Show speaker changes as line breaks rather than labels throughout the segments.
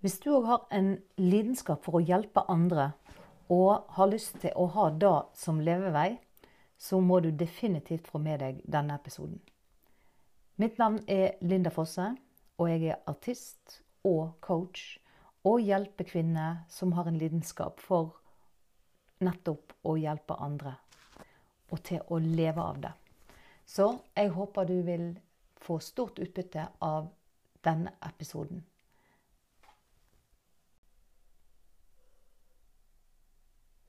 Hvis du òg har en lidenskap for å hjelpe andre, og har lyst til å ha det som levevei, så må du definitivt få med deg denne episoden. Mitt navn er Linda Fosse, og jeg er artist og coach og hjelper kvinner som har en lidenskap for nettopp å hjelpe andre, og til å leve av det. Så jeg håper du vil få stort utbytte av denne episoden.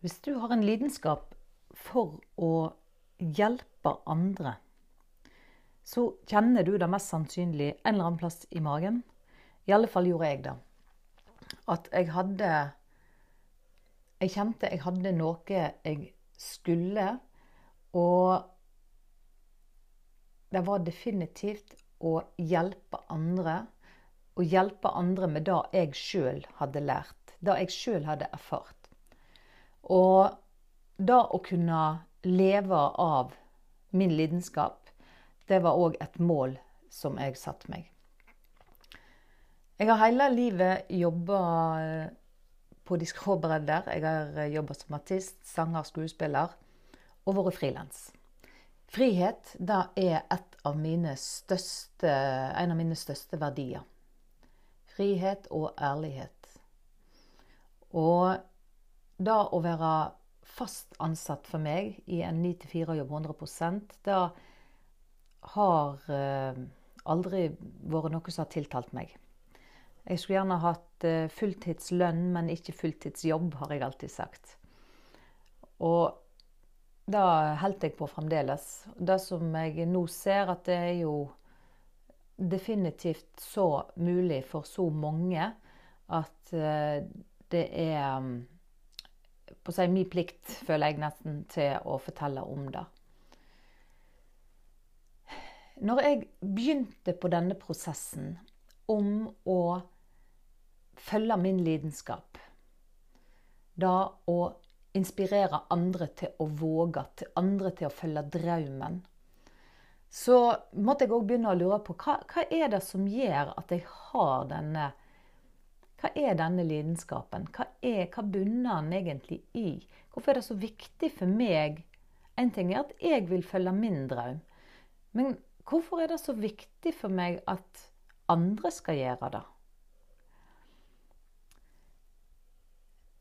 Hvis du har en lidenskap for å hjelpe andre, så kjenner du det mest sannsynlig en eller annen plass i magen. I alle fall gjorde jeg det. At jeg hadde Jeg kjente jeg hadde noe jeg skulle, og det var definitivt å hjelpe andre. Å hjelpe andre med det jeg sjøl hadde lært, det jeg sjøl hadde erfart. Og da å kunne leve av min lidenskap, det var òg et mål som jeg satte meg. Jeg har hele livet jobba på de skrå. Jeg har jobba som artist, sanger, skuespiller og vært frilans. Frihet det er av største, en av mine største verdier. Frihet og ærlighet. Og det å være fast ansatt for meg i en 9-4-jobb 100% det har eh, aldri vært noe som har tiltalt meg. Jeg skulle gjerne hatt eh, fulltidslønn, men ikke fulltidsjobb, har jeg alltid sagt. Og det holdt jeg på fremdeles. Det som jeg nå ser, at det er jo definitivt så mulig for så mange at eh, det er på å si min plikt, føler jeg nesten, til å fortelle om det. Når jeg begynte på denne prosessen om å følge min lidenskap, da å inspirere andre til å våge, til andre til å følge drømmen, så måtte jeg òg begynne å lure på hva, hva er det som gjør at jeg har denne hva er denne lidenskapen? Hva, er, hva bunner den egentlig i? Hvorfor er det så viktig for meg? En ting er at jeg vil følge min drøm. Men hvorfor er det så viktig for meg at andre skal gjøre det?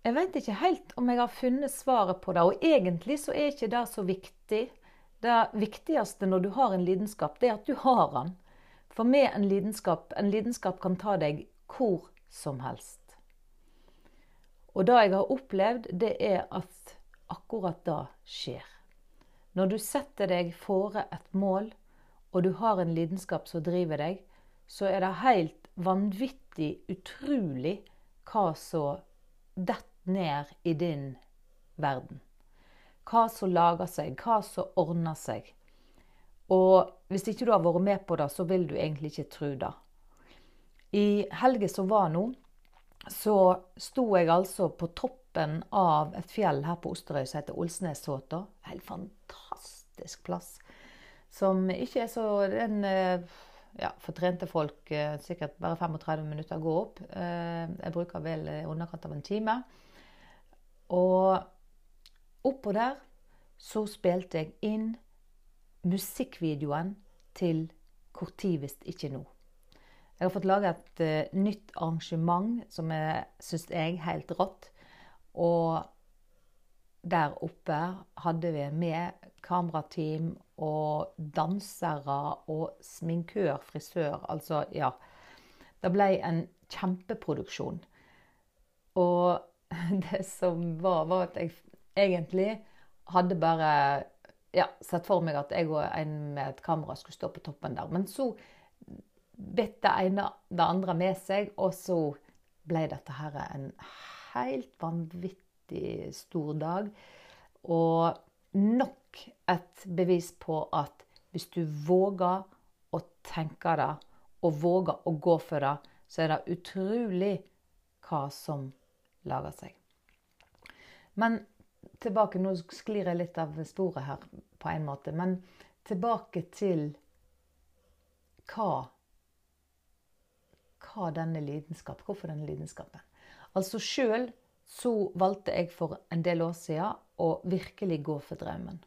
Jeg vet ikke helt om jeg har funnet svaret på det. Og egentlig så er ikke det så viktig. Det viktigste når du har en lidenskap, det er at du har den. For med en lidenskap En lidenskap kan ta deg hvor som helst. Og det jeg har opplevd, det er at akkurat det skjer. Når du setter deg fore et mål, og du har en lidenskap som driver deg, så er det helt vanvittig utrolig hva som detter ned i din verden. Hva som lager seg, hva som ordner seg. Og hvis ikke du har vært med på det, så vil du egentlig ikke tro det. I helga som var nå, så sto jeg altså på toppen av et fjell her på Osterøy som heter Olsnessåta. Helt fantastisk plass. Som ikke er så den, eh, ja, For trente folk eh, sikkert bare 35 minutter å gå opp. Eh, jeg bruker vel i underkant av en time. Og oppå der så spilte jeg inn musikkvideoen til hvis ikke nå'. Jeg har fått lage et uh, nytt arrangement som jeg syns er helt rått. Og der oppe hadde vi med kamerateam og dansere og sminkør, frisør. Altså, ja. Det ble en kjempeproduksjon. Og det som var, var at jeg egentlig hadde bare ja, sett for meg at jeg og en med et kamera skulle stå på toppen der. Men så bitt det ene det andre med seg, og så ble dette her en helt vanvittig stor dag. Og nok et bevis på at hvis du våger å tenke det, og våger å gå for det, så er det utrolig hva som lager seg. Men tilbake Nå sklir jeg litt av sporet her på en måte. Men tilbake til hva hva denne lidenskap, hvorfor denne lidenskapen. Altså sjøl så valgte jeg for en del år siden å virkelig gå for drømmen.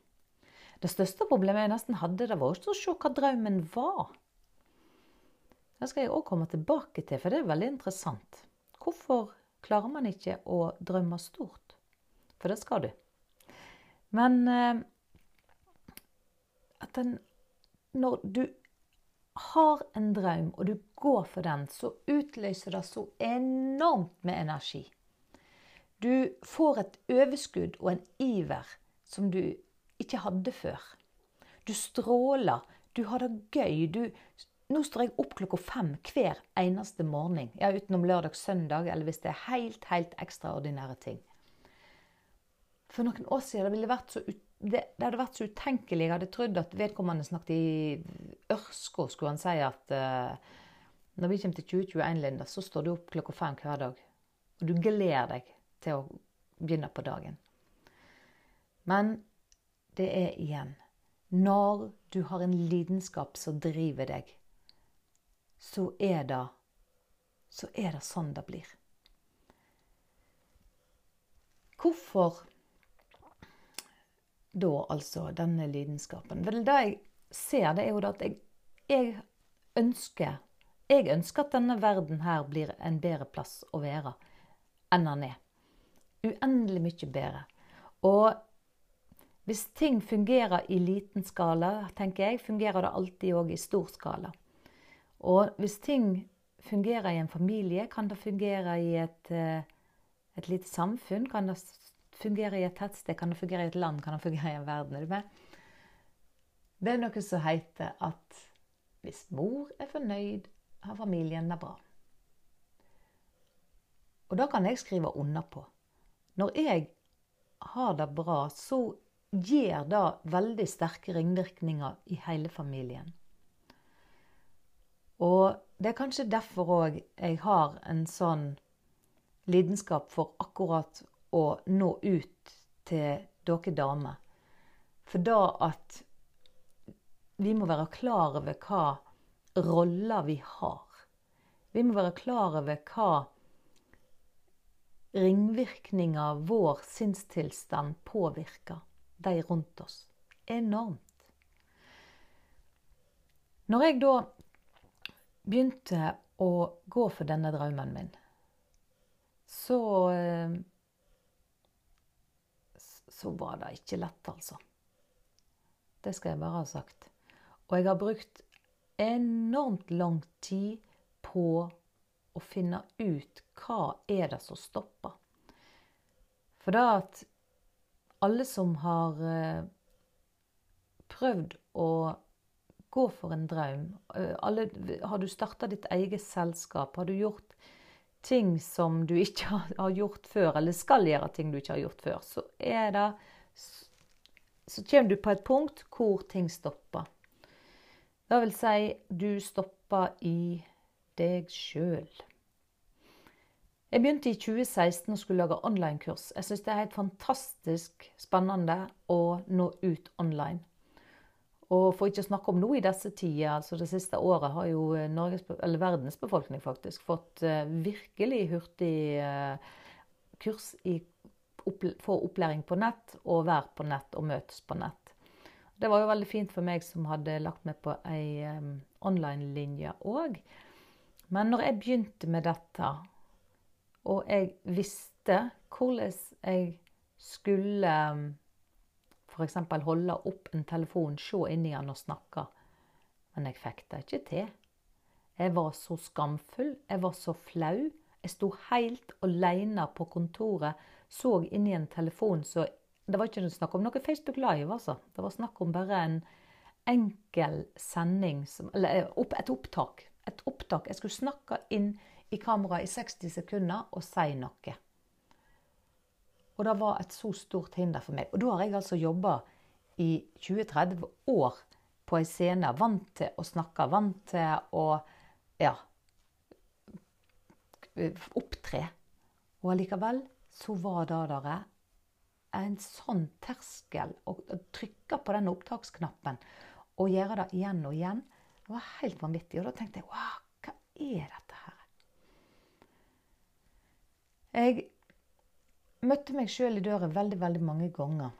Det største problemet jeg nesten hadde, det var å se hva drømmen var. Det skal jeg òg komme tilbake til, for det er veldig interessant. Hvorfor klarer man ikke å drømme stort? For det skal du. Men eh, at den Når du har en drøm, og du går for den, så utløser det så enormt med energi. Du får et overskudd og en iver som du ikke hadde før. Du stråler, du har det gøy. Du, nå står jeg opp klokka fem hver eneste morgen. Ja, utenom lørdag, søndag, eller hvis det er helt, helt ekstraordinære ting. For noen år siden det ville vært så ut, det, det, hadde vært så utenkelig. Jeg hadde trodd at vedkommende snakket i ørsko, skulle han si at uh, når vi kommer til 2021, Linda, så står du opp klokka fem hver dag. Og du gleder deg til å begynne på dagen. Men det er igjen Når du har en lidenskap som driver deg, så er det, så er det sånn det blir. Hvorfor da, altså, denne lidenskapen? Vel, det jeg ser, det er jo at jeg, jeg ønsker jeg ønsker at denne verden her blir en bedre plass å være enn den er. Uendelig mye bedre. Og hvis ting fungerer i liten skala, tenker jeg, fungerer det alltid òg i stor skala. Og hvis ting fungerer i en familie, kan det fungere i et, eh, et lite samfunn. Kan det fungere i et tettsted, kan det fungere i et land, kan det fungere i en verden. Er du med? Det er noe som heter at hvis mor er fornøyd, har familien det bra. Og da kan jeg skrive under på. Når jeg har det bra, så gir det veldig sterke ringvirkninger i hele familien. Og det er kanskje derfor òg jeg har en sånn lidenskap for akkurat å nå ut til dere damer. For da at vi må være klar over hva roller vi har. Vi må være klar over hva ringvirkninger vår sinnstilstand påvirker de rundt oss. Enormt. Når jeg da begynte å gå for denne drømmen min, så eh, Så var det ikke lett, altså. Det skal jeg bare ha sagt. Og jeg har brukt enormt lang tid på å finne ut hva er det som stopper. For det at alle som har eh, prøvd å gå for en drøm eh, alle, Har du starta ditt eget selskap? Har du gjort ting som du ikke har gjort før, eller skal gjøre ting du ikke har gjort før, så er det Så kommer du på et punkt hvor ting stopper. Det vil si, du stopper i deg sjøl. Jeg begynte i 2016 og skulle lage online-kurs. Jeg syns det er helt fantastisk spennende å nå ut online. Og for ikke å snakke om noe i disse tider, altså det siste året har jo Norges, eller verdens befolkning faktisk fått uh, virkelig hurtig uh, kurs i få opplæring på nett og være på nett og møtes på nett. Det var jo veldig fint for meg som hadde lagt meg på ei online-linje òg. Men når jeg begynte med dette, og jeg visste hvordan jeg skulle f.eks. holde opp en telefon, se inn i den og snakke. Men jeg fikk det ikke til. Jeg var så skamfull, jeg var så flau. Jeg sto helt alene på kontoret, så inn i en telefon så Det var ikke snakk om noe Facebook Live, altså. Det var snakk om bare en enkel sending, som, eller opp, et opptak. Et opptak. Jeg skulle snakke inn i kamera i 60 sekunder og si noe. Og det var et så stort hinder for meg. Og da har jeg altså jobba i 20-30 år på ei scene, vant til å snakke, vant til å ja, opptre. Og allikevel så var det der en sånn terskel å trykke på den opptaksknappen og gjøre det igjen og igjen. Det var helt vanvittig. Og da tenkte jeg wow, hva er dette her? Jeg møtte meg sjøl i døra veldig, veldig mange ganger.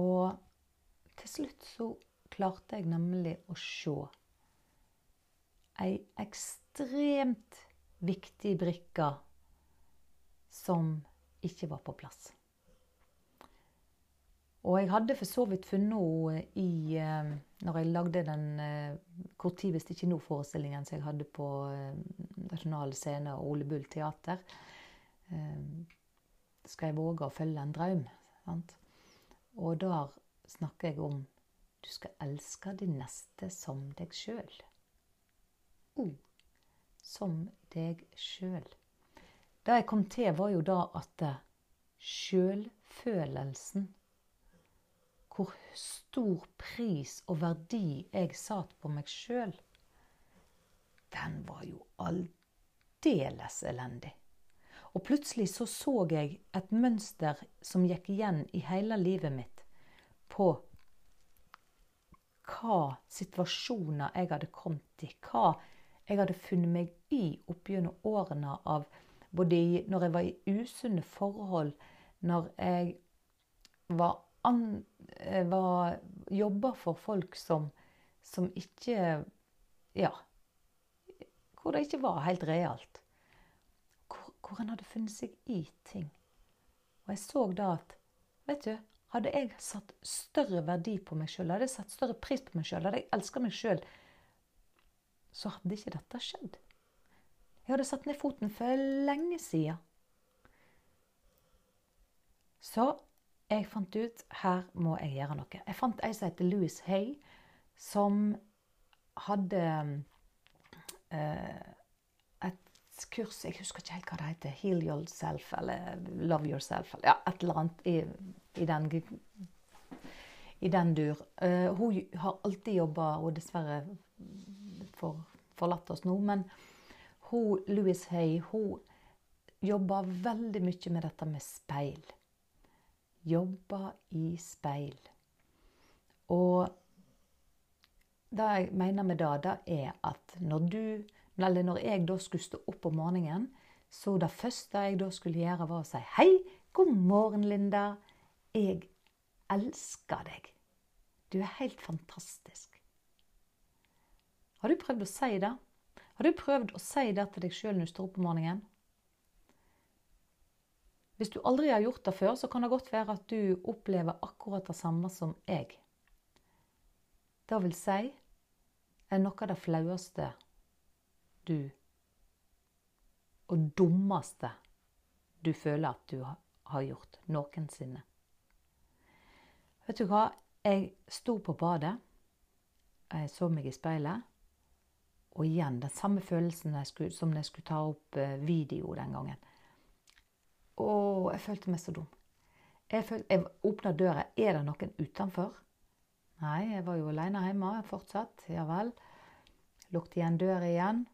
Og til slutt så klarte jeg nemlig å se ei ekstremt viktig brikke som ikke var på plass. Og jeg hadde for så vidt funnet henne i eh, Når jeg lagde den eh, Hvor tid hvis ikke nå-forestillingen som jeg hadde på eh, Nasjonal Scene og Ole Bull Teater. Skal jeg våge å følge en drøm? Sant? Og der snakker jeg om du skal elske din neste som deg sjøl. Oh, som deg sjøl. Det jeg kom til, var jo da at sjølfølelsen hvor stor pris og verdi jeg satt på meg sjøl, den var jo aldeles elendig. Og plutselig så så jeg et mønster som gikk igjen i hele livet mitt på hva situasjoner jeg hadde kommet i, hva jeg hadde funnet meg i opp gjennom årene av både når jeg var i usunne forhold, når jeg var eh, var, jobba for folk som, som ikke Ja. Hvor det ikke var helt realt. Hvor, han hadde funnet seg i ting. Og jeg så da at Vet du, hadde jeg satt større verdi på meg sjøl, hadde jeg satt større pris på meg sjøl, hadde jeg elska meg sjøl, så hadde ikke dette skjedd. Jeg hadde satt ned foten for lenge sida. Så jeg fant ut her må jeg gjøre noe. Jeg fant ei som heter Louis Hay, som hadde eh, et kurs Jeg husker ikke helt hva det heter. Heal yourself eller Love yourself. Ja, et eller annet i, i, den, i den, dur. Uh, hun har alltid jobba, og dessverre for, forlatt oss nå, men hun, Louis Hay hun jobber veldig mye med dette med speil Jobber i speil. Og det jeg mener med det, det er at når du Eller når jeg da skulle stå opp om morgenen, så det første jeg da skulle gjøre, var å si Hei, god morgen, Linda. Jeg elsker deg. Du er helt fantastisk. Har du prøvd å si det? Har du prøvd å si det til deg sjøl når du står opp om morgenen? Hvis du aldri har gjort det før, så kan det godt være at du opplever akkurat det samme som jeg. Det vil si er noe av det flaueste du Og dummeste du føler at du har gjort noensinne. Vet du hva? Jeg sto på badet, jeg så meg i speilet. Og igjen den samme følelsen som når jeg skulle ta opp eh, video den gangen. Å, jeg følte meg så dum. Jeg, følte, jeg åpna døra. Er det noen utenfor? Nei, jeg var jo aleine hjemme fortsatt. Ja vel. Lukket igjen døra igjen.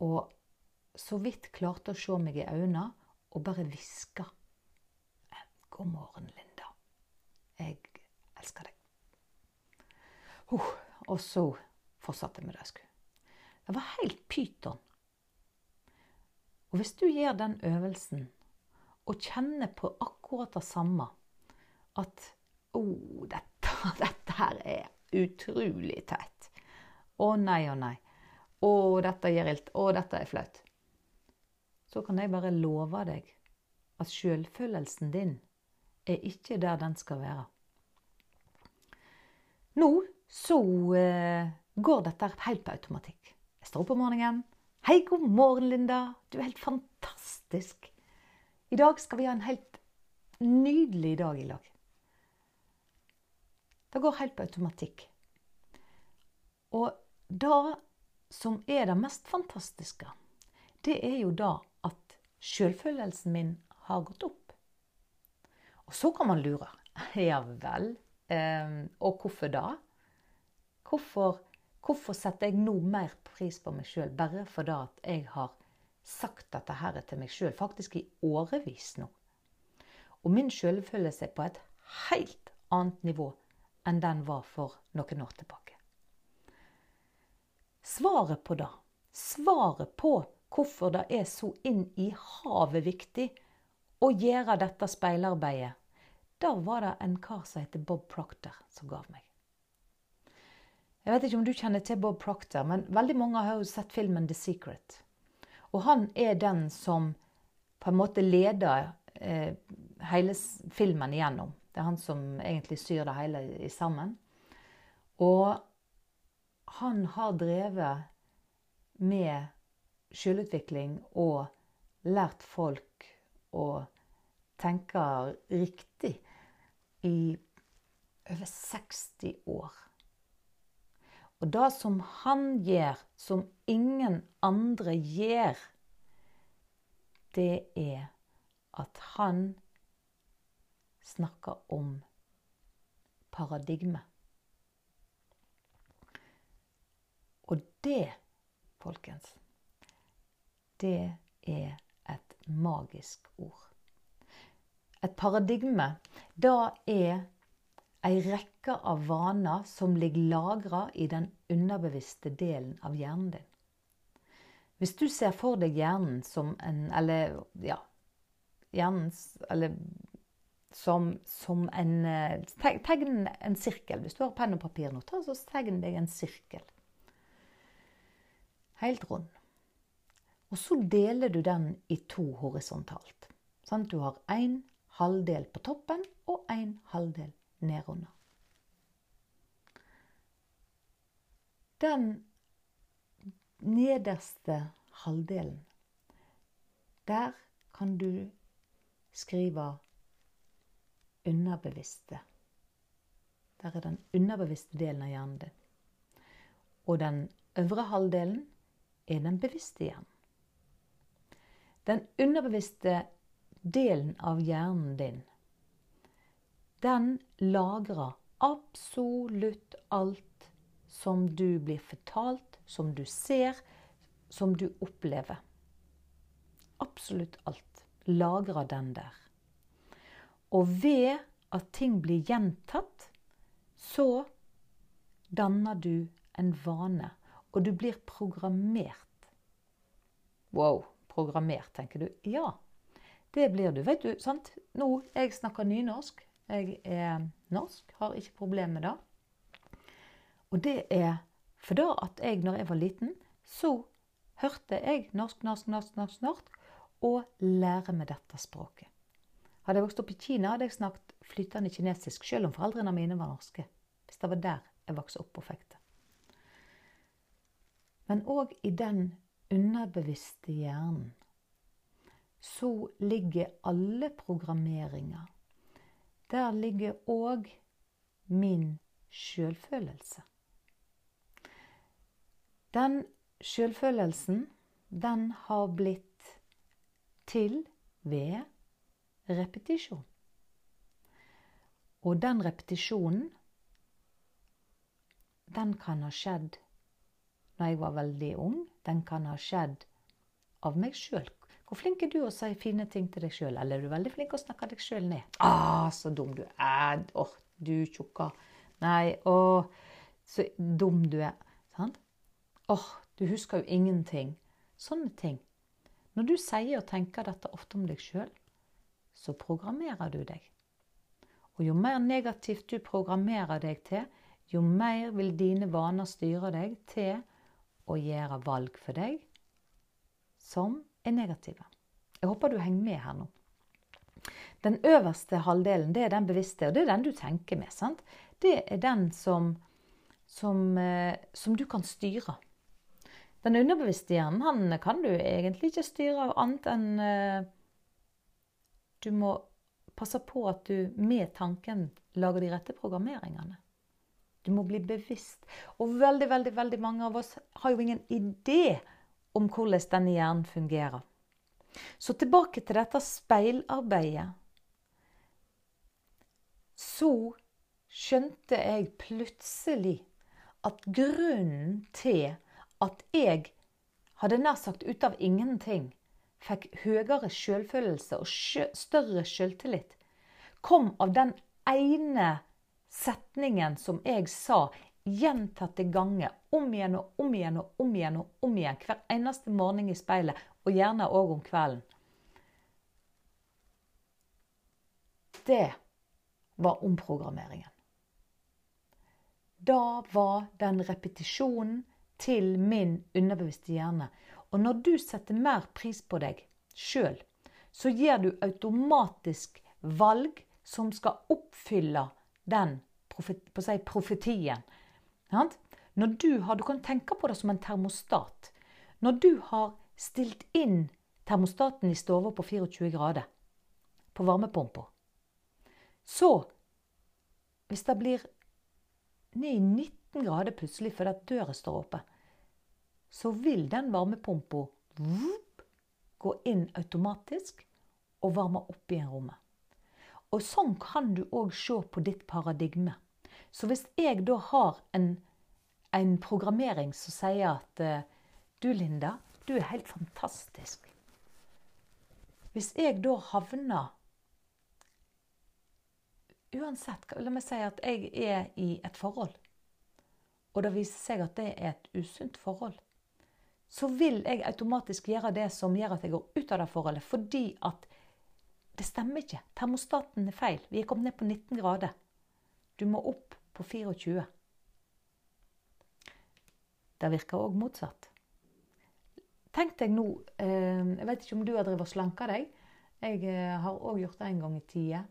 Og så vidt klarte å se meg i øynene og bare hviske. God morgen, Linda. Jeg elsker deg. Uh, og så fortsatte vi det jeg skulle. Det var helt pyton. Og hvis du gjør den øvelsen og kjenner på akkurat det samme at Å, oh, dette, dette her er utrolig tett'. Å nei, å nei. Å, dette gjør ilt. Å, dette er flaut. Så kan jeg bare love deg at sjølfølelsen din er ikke der den skal være. Nå så eh, går dette helt på automatikk. Jeg står opp om morgenen, Hei, god morgen, Linda. Du er helt fantastisk. I dag skal vi ha en helt nydelig dag i lag. Det går helt på automatikk. Og det som er det mest fantastiske, det er jo da at sjølfølelsen min har gått opp. Og så kan man lure. Ja vel. Eh, og hvorfor da? Hvorfor Hvorfor setter jeg nå mer pris på meg sjøl bare fordi at jeg har sagt dette her til meg sjøl, faktisk i årevis nå? Og min sjølfølelse er på et helt annet nivå enn den var for noen år tilbake. Svaret på det, svaret på hvorfor det er så inn i havet viktig å gjøre dette speilarbeidet, da var det en kar som heter Bob Proctor, som gav meg. Jeg vet ikke om du kjenner til Bob Proctor, men veldig mange har jo sett filmen The Secret. Og han er den som på en måte leder eh, hele filmen igjennom. Det er han som egentlig syr det hele sammen. Og han har drevet med selvutvikling og lært folk å tenke riktig i over 60 år. Og det som han gjør, som ingen andre gjør, det er at han snakker om paradigme. Og det, folkens, det er et magisk ord. Et paradigme, da er ei rekke av vaner som ligger lagra i den underbevisste delen av hjernen din. Hvis du ser for deg hjernen som en Eller ja Hjernen Eller som, som en Tegn en sirkel. Hvis du har penn og papir nå, så tegn deg en sirkel. Helt rund. Og så deler du den i to horisontalt. Sånn, du har én halvdel på toppen og én halvdel nedunder. Den nederste halvdelen, der kan du skrive underbevisste. Der er den underbevisste delen av hjernen din. Og den øvre halvdelen er den bevisste hjernen. Den underbevisste delen av hjernen din den lagrer absolutt alt som du blir fortalt, som du ser, som du opplever. Absolutt alt lagrer den der. Og ved at ting blir gjentatt, så danner du en vane. Og du blir programmert. Wow, programmert, tenker du. Ja, det blir du. Vet du, sant? Nå, jeg snakker nynorsk. Jeg er norsk, har ikke problemer med det. Og det er for da at jeg, når jeg var liten, så hørte jeg norsk, norsk, norsk, norsk, norsk og lære meg dette språket. Hadde jeg vokst opp i Kina, hadde jeg snakket flytende kinesisk, selv om foreldrene mine var norske. Hvis det var der jeg vokste opp og fikk det. Men òg i den underbevisste hjernen så ligger alle programmeringer der ligger òg min sjølfølelse. Den sjølfølelsen, den har blitt til ved repetisjon. Og den repetisjonen, den kan ha skjedd når jeg var veldig ung. Den kan ha skjedd av meg sjøl. Hvor flink er du å si fine ting til deg sjøl? Eller er du veldig flink å snakke deg sjøl ned? ah, så dum du er. Åh, oh, du tjukka. Nei, åh, så dum du er. Sant? Åh, oh, du husker jo ingenting. Sånne ting. Når du sier og tenker dette ofte om deg sjøl, så programmerer du deg. Og jo mer negativt du programmerer deg til, jo mer vil dine vaner styre deg til å gjøre valg for deg som er negative. Jeg håper du henger med her nå. Den øverste halvdelen det er den bevisste, og det er den du tenker med. sant? Det er den som, som, eh, som du kan styre. Den underbevisste hjernen han kan du egentlig ikke styre av annet enn uh, Du må passe på at du med tanken lager de rette programmeringene. Du må bli bevisst. Og veldig, veldig, veldig mange av oss har jo ingen idé om hvordan denne hjernen fungerer. Så tilbake til dette speilarbeidet. Så skjønte jeg plutselig at grunnen til at jeg hadde nær sagt ut av ingenting fikk høyere selvfølelse og større selvtillit, kom av den ene setningen som jeg sa gjentatte ganger, om igjen og om igjen og om igjen og om igjen, hver eneste morgen i speilet, og gjerne òg om kvelden. Det var omprogrammeringen. Da var den repetisjonen til min underbevisste hjerne. Og når du setter mer pris på deg sjøl, så gir du automatisk valg som skal oppfylle den på si, profetien. Når du, har, du kan tenke på det som en termostat. Når du har stilt inn termostaten i stua på 24 grader på varmepumpa, så Hvis det blir ned i 19 grader plutselig fordi døra står oppe, så vil den varmepumpa gå inn automatisk og varme opp igjen rommet. Og sånn kan du òg se på ditt paradigme. Så hvis jeg da har en, en programmering som sier at uh, du, Linda, du er helt fantastisk. Hvis jeg da havner Uansett, la meg si at jeg er i et forhold, og det viser seg at det er et usunt forhold, så vil jeg automatisk gjøre det som gjør at jeg går ut av det forholdet, fordi at det stemmer ikke. Termostaten er feil. Vi er kommet ned på 19 grader. Du må opp på 24. Det virker òg motsatt. Tenk deg nå eh, Jeg vet ikke om du har drevet og slanka deg. Jeg eh, har òg gjort det en gang i tida.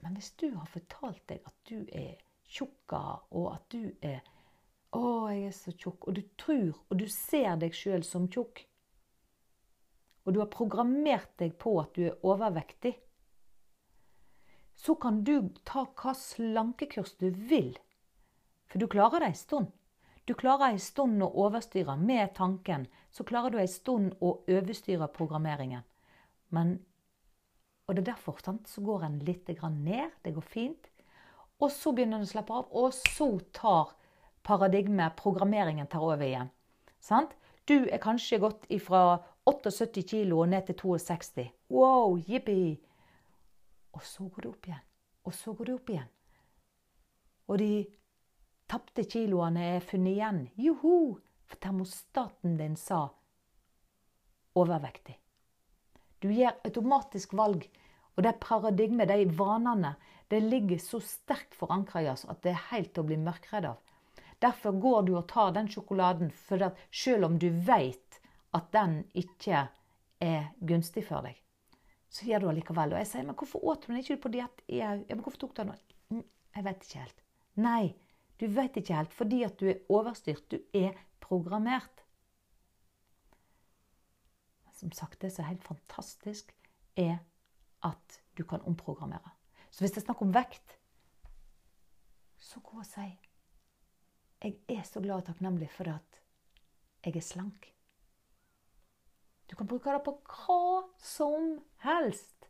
Men hvis du har fortalt deg at du er tjukka, og at du er 'Å, jeg er så tjukk', og du tror og du ser deg sjøl som tjukk, og du har programmert deg på at du er overvektig, så kan du ta hva slankekurs du vil. For du klarer det ei stund. Du klarer ei stund å overstyre med tanken. Så klarer du ei stund å overstyre programmeringen. Men, og det er derfor sant, så går en litt ned. Det går fint. Og så begynner den å slappe av, og så tar paradigmet, programmeringen, tar over igjen. Sant? Du er kanskje gått fra 78 kilo og ned til 62. Wow, jippi! Og så går det opp igjen. Og så går det opp igjen. Og de tapte kiloene er funnet igjen. Joho! For termostaten din sa overvektig. Du gjør automatisk valg. Og det paradigmet, de vanene, det ligger så sterkt forankra i oss at det er helt til å bli mørkredd av. Derfor går du og tar den sjokoladen, for selv om du vet at den ikke er gunstig for deg, så gjør du allikevel. Og jeg sier, men hvorfor åt du den ikke på diett? Ja, men hvorfor tok du den? Mm, jeg vet ikke helt. Nei, du vet ikke helt fordi at du er overstyrt. Du er programmert. Som sagt, det som er helt fantastisk, er at du kan omprogrammere. Så hvis det er snakk om vekt, så gå og si jeg er så glad og takknemlig for at jeg er slank. Du kan bruke det på hva som helst.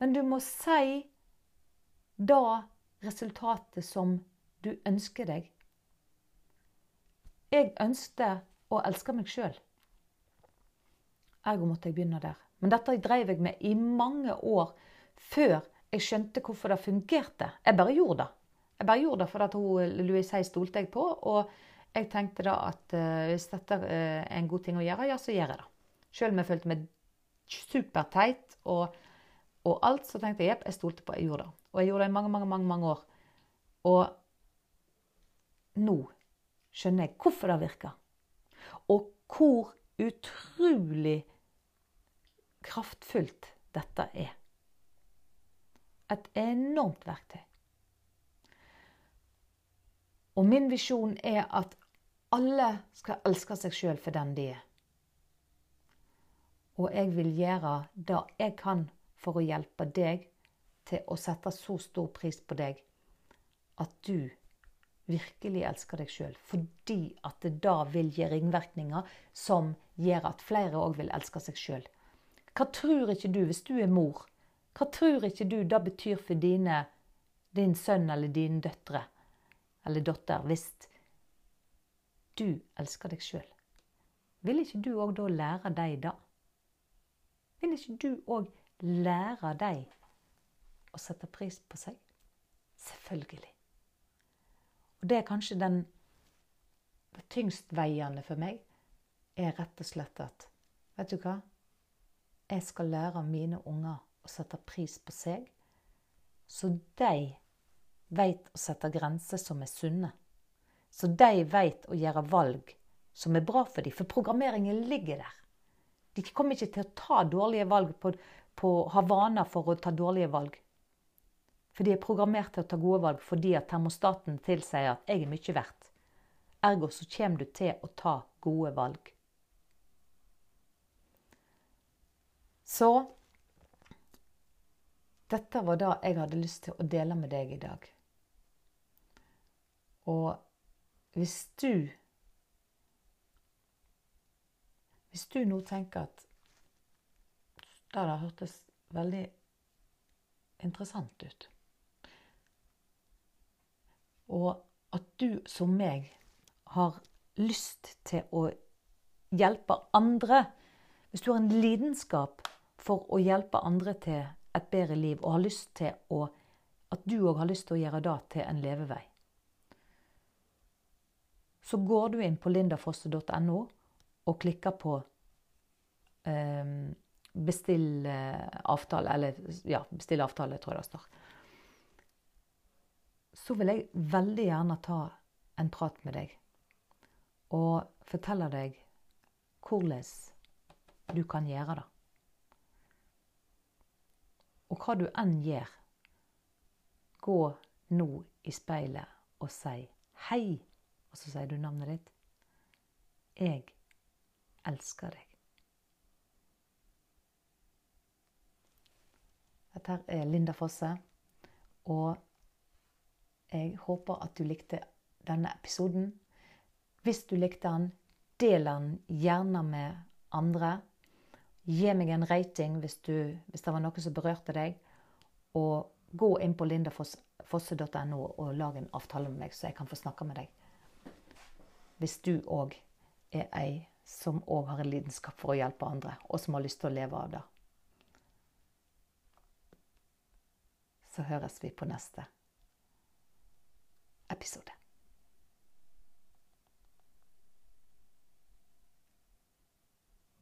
Men du må si da resultatet som du ønsker deg. Jeg ønsket å elske meg sjøl. Ergo måtte jeg begynne der. Men dette drev jeg med i mange år før jeg skjønte hvorfor det fungerte. Jeg bare gjorde det. Jeg bare gjorde det fordi hun, Louise stolte jeg på. Og jeg tenkte da at uh, hvis dette uh, er en god ting å gjøre, ja, så gjør jeg det. Selv om jeg følte meg superteit og, og alt, så tenkte jeg jepp, jeg stolte på. Jeg gjorde det. Og jeg gjorde det i mange, mange, mange, mange år. Og nå skjønner jeg hvorfor det virker. Og hvor utrolig kraftfullt dette er. Et enormt verktøy. Og min visjon er at alle skal elske seg sjøl for den de er. Og jeg vil gjøre det jeg kan for å hjelpe deg til å sette så stor pris på deg at du virkelig elsker deg sjøl. Fordi at det da vil gi ringvirkninger som gjør at flere òg vil elske seg sjøl. Hva tror ikke du, hvis du er mor, hva tror ikke du det betyr for dine, din sønn eller dine døtre? eller datter hvis du elsker deg sjøl? Vil ikke du òg da lære deg det? Vil ikke du òg lære deg å sette pris på seg? Selvfølgelig. Og det er kanskje den tyngstveiende for meg, er rett og slett at Vet du hva? Jeg skal lære mine unger å sette pris på seg, så de veit å sette grenser som er sunne. Så de veit å gjøre valg som er bra for dem. For programmeringen ligger der. De kommer ikke til å ta dårlige valg på, på ha vaner for å ta dårlige valg. For de er programmert til å ta gode valg fordi at termostaten tilsier at 'jeg er mye verdt'. Ergo så kommer du til å ta gode valg. Så dette var det jeg hadde lyst til å dele med deg i dag. Og hvis du Hvis du nå tenker at det der hørtes veldig interessant ut og at du som meg har lyst til å hjelpe andre Hvis du har en lidenskap for å hjelpe andre til et bedre liv, og har lyst til å, at du òg har lyst til å gjøre det til en levevei, så går du inn på lindafosse.no og klikker på eh, bestill avtale, eller ja, bestill avtale, tror jeg det står så vil jeg veldig gjerne ta en prat med deg og fortelle deg hvordan du kan gjøre det. Og hva du enn gjør, gå nå i speilet og si hei. Og så sier du navnet ditt. Jeg elsker deg. Dette er Linda Fosse. Og jeg håper at du likte denne episoden. Hvis du likte den, del den gjerne med andre. Gi meg en rating hvis, du, hvis det var noe som berørte deg. Og gå inn på lindafosse.no og lag en avtale med meg, så jeg kan få snakke med deg. Hvis du òg er ei som òg har en lidenskap for å hjelpe andre, og som har lyst til å leve av det. Så høres vi på neste episode.